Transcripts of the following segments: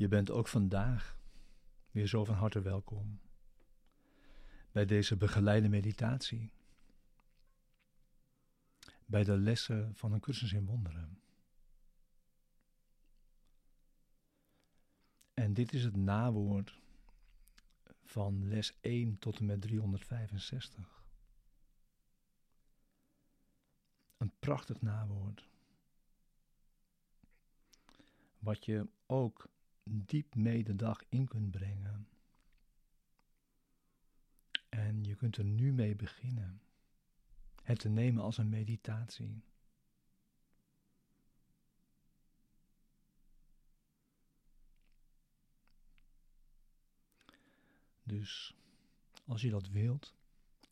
Je bent ook vandaag weer zo van harte welkom bij deze begeleide meditatie, bij de lessen van een cursus in wonderen. En dit is het nawoord van les 1 tot en met 365. Een prachtig nawoord. Wat je ook diep mee de dag in kunt brengen. En je kunt er nu mee beginnen. Het te nemen als een meditatie. Dus als je dat wilt,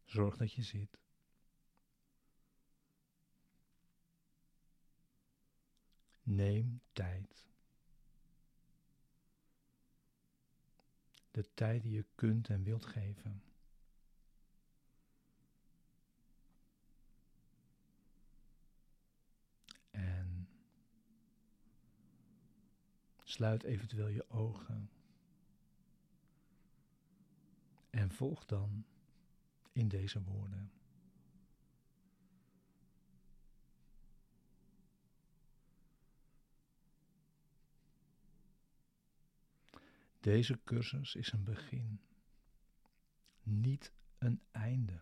zorg dat je zit. Neem tijd. De tijd die je kunt en wilt geven. En sluit eventueel je ogen. En volg dan in deze woorden. Deze cursus is een begin, niet een einde.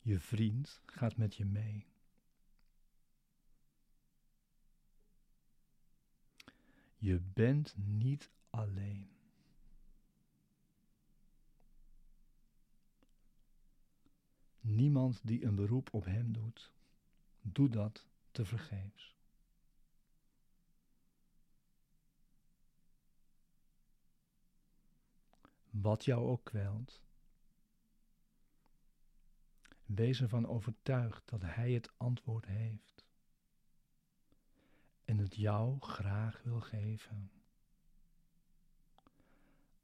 Je vriend gaat met je mee. Je bent niet alleen. Niemand die een beroep op hem doet, doet dat te vergeefs. Wat jou ook kwelt, wees ervan overtuigd dat hij het antwoord heeft en het jou graag wil geven.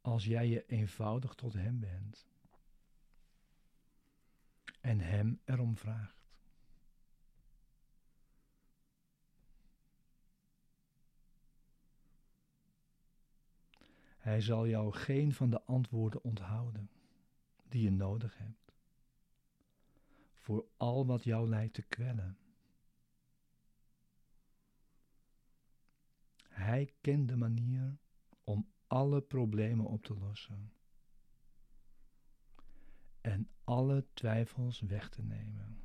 Als jij je eenvoudig tot Hem bent en Hem erom vraagt. Hij zal jou geen van de antwoorden onthouden die je nodig hebt. Voor al wat jou lijkt te kwellen. Hij kent de manier om alle problemen op te lossen en alle twijfels weg te nemen.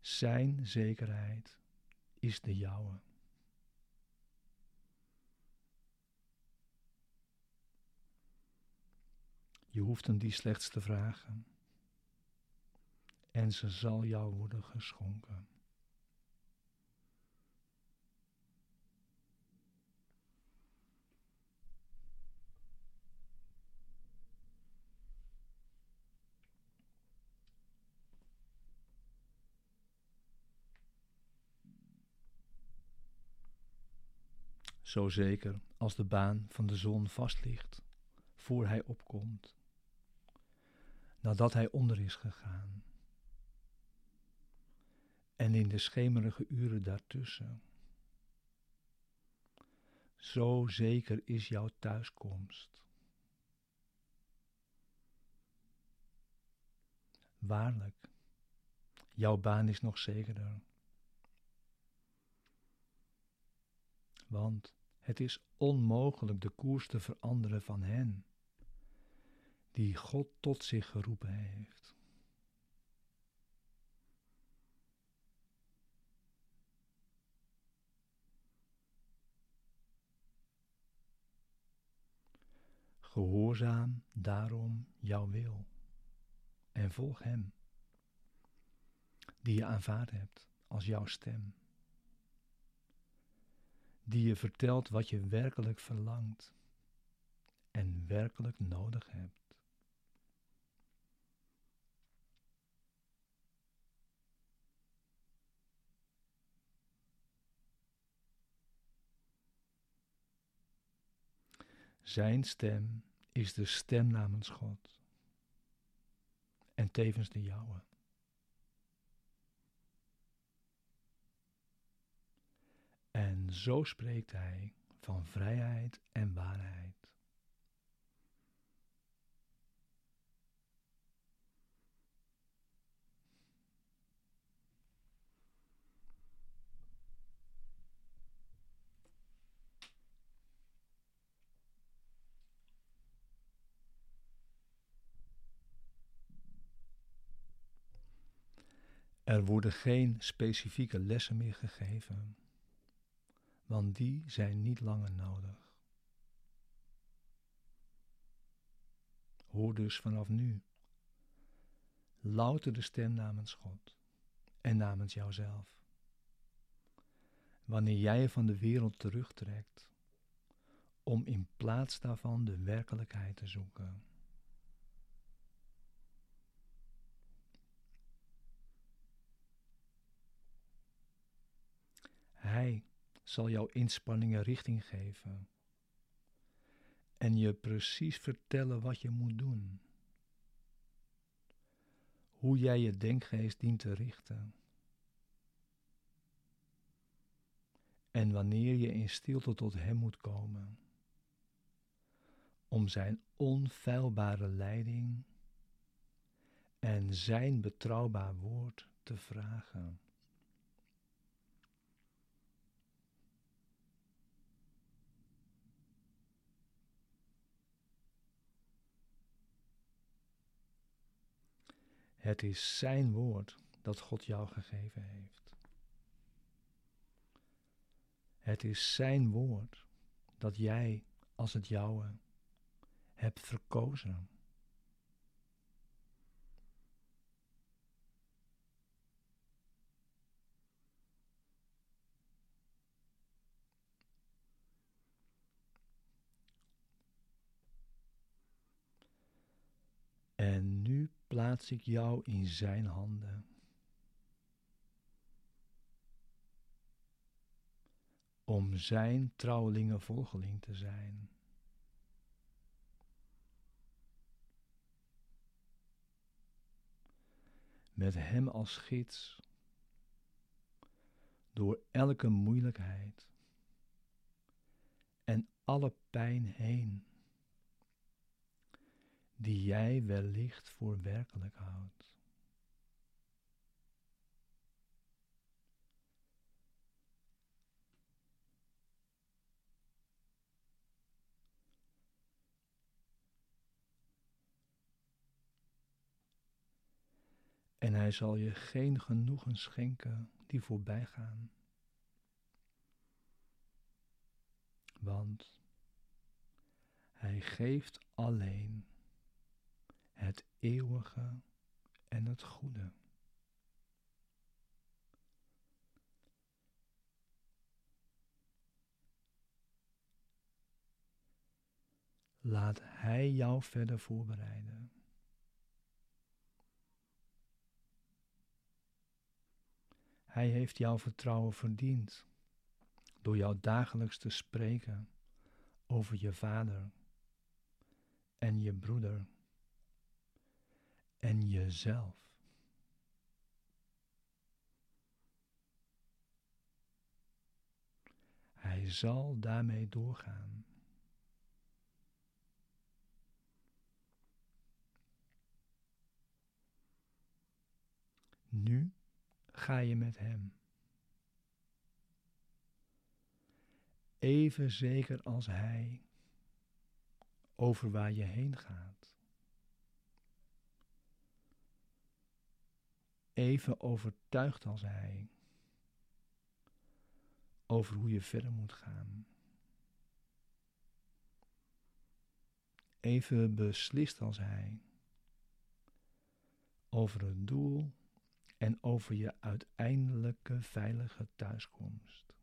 Zijn zekerheid is de jouwe. Je hoeft hem die slechts te vragen. En ze zal jou worden geschonken. Zo zeker als de baan van de zon vast ligt, voor hij opkomt nadat hij onder is gegaan. En in de schemerige uren daartussen. Zo zeker is jouw thuiskomst. Waarlijk, jouw baan is nog zekerder. Want het is onmogelijk de koers te veranderen van hen die God tot zich geroepen heeft. Gehoorzaam daarom jouw wil en volg Hem, die je aanvaard hebt als jouw stem, die je vertelt wat je werkelijk verlangt en werkelijk nodig hebt. Zijn stem is de stem namens God en tevens de jouwe. En zo spreekt hij van vrijheid en waarheid. Er worden geen specifieke lessen meer gegeven, want die zijn niet langer nodig. Hoor dus vanaf nu louter de stem namens God en namens jouzelf. Wanneer jij je van de wereld terugtrekt, om in plaats daarvan de werkelijkheid te zoeken. Hij zal jouw inspanningen richting geven en je precies vertellen wat je moet doen. Hoe jij je denkgeest dient te richten. En wanneer je in stilte tot Hem moet komen, om Zijn onfeilbare leiding en Zijn betrouwbaar woord te vragen. Het is Zijn woord dat God jou gegeven heeft. Het is Zijn woord dat jij als het jouwe hebt verkozen. En nu plaats ik jou in Zijn handen. Om Zijn trouwelinge volgeling te zijn. Met Hem als gids. Door elke moeilijkheid en alle pijn heen die jij wellicht voor werkelijk houdt. En hij zal je geen genoegen schenken die voorbij gaan. Want hij geeft alleen eeuwige en het goede. Laat Hij jou verder voorbereiden. Hij heeft jouw vertrouwen verdiend door jou dagelijks te spreken over je vader en je broeder en jezelf. Hij zal daarmee doorgaan. Nu ga je met hem. Even zeker als hij over waar je heen gaat. Even overtuigd als hij over hoe je verder moet gaan. Even beslist als hij over het doel en over je uiteindelijke veilige thuiskomst.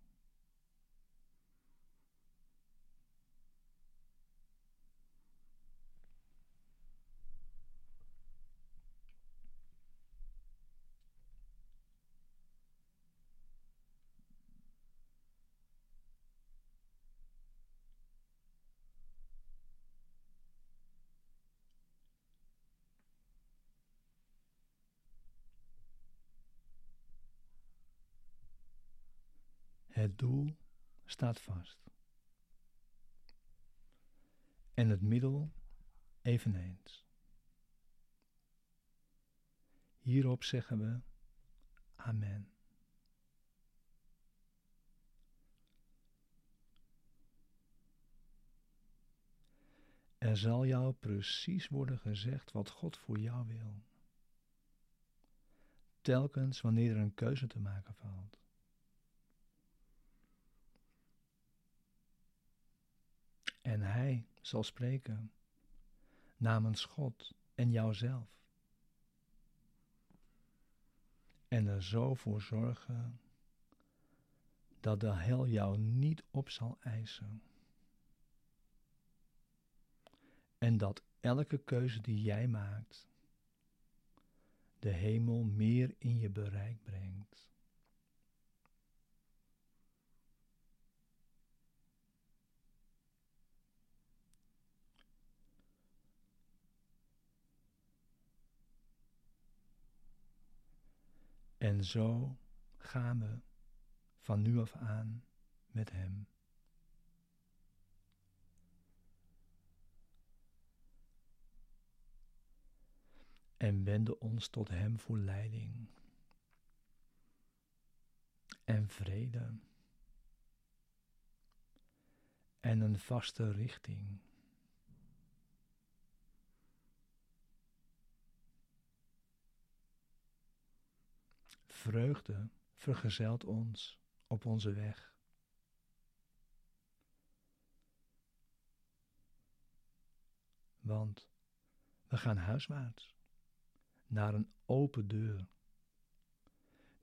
Het doel staat vast. En het middel eveneens. Hierop zeggen we Amen. Er zal jou precies worden gezegd wat God voor jou wil. Telkens wanneer er een keuze te maken valt. En Hij zal spreken namens God en jouzelf. En er zo voor zorgen dat de hel jou niet op zal eisen. En dat elke keuze die jij maakt, de hemel meer in je bereik brengt. En zo gaan we van nu af aan met Hem. En wenden ons tot Hem voor leiding en vrede en een vaste richting. Vreugde vergezelt ons op onze weg. Want we gaan huiswaarts naar een open deur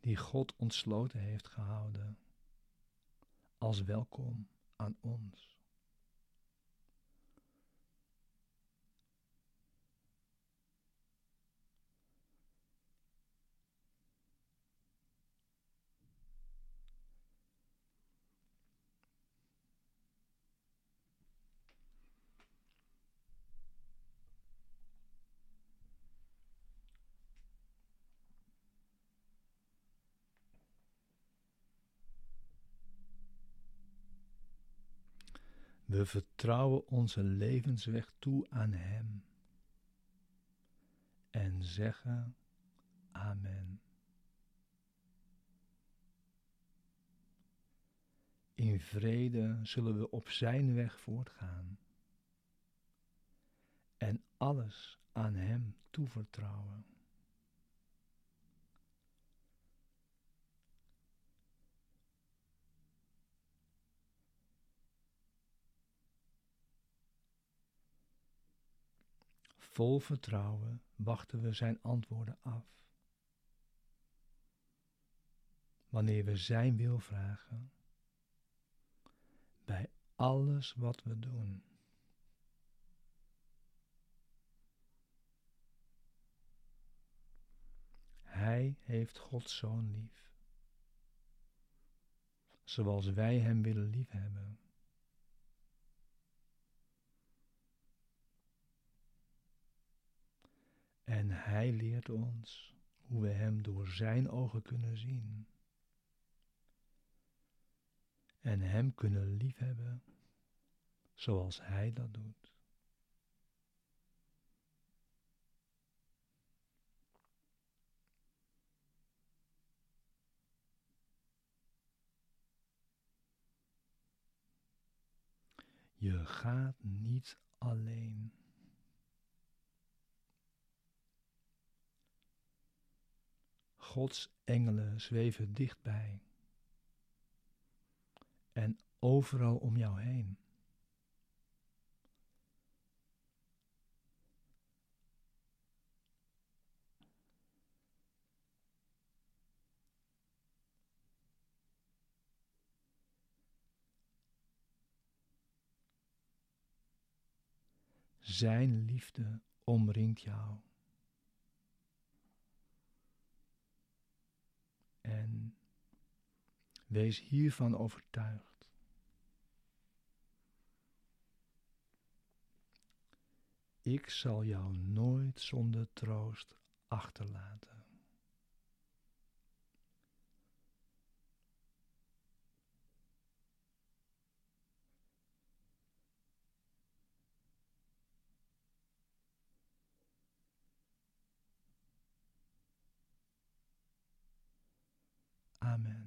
die God ontsloten heeft gehouden als welkom aan ons. We vertrouwen onze levensweg toe aan Hem en zeggen Amen. In vrede zullen we op Zijn weg voortgaan en alles aan Hem toevertrouwen. Vol vertrouwen wachten we Zijn antwoorden af. Wanneer we Zijn wil vragen, bij alles wat we doen. Hij heeft Gods Zoon lief, zoals wij Hem willen liefhebben. En Hij leert ons hoe we Hem door Zijn ogen kunnen zien. En Hem kunnen liefhebben zoals Hij dat doet. Je gaat niet alleen. Gods engelen zweven dichtbij en overal om jou heen. Zijn liefde omringt jou. En wees hiervan overtuigd. Ik zal jou nooit zonder troost achterlaten. 아멘.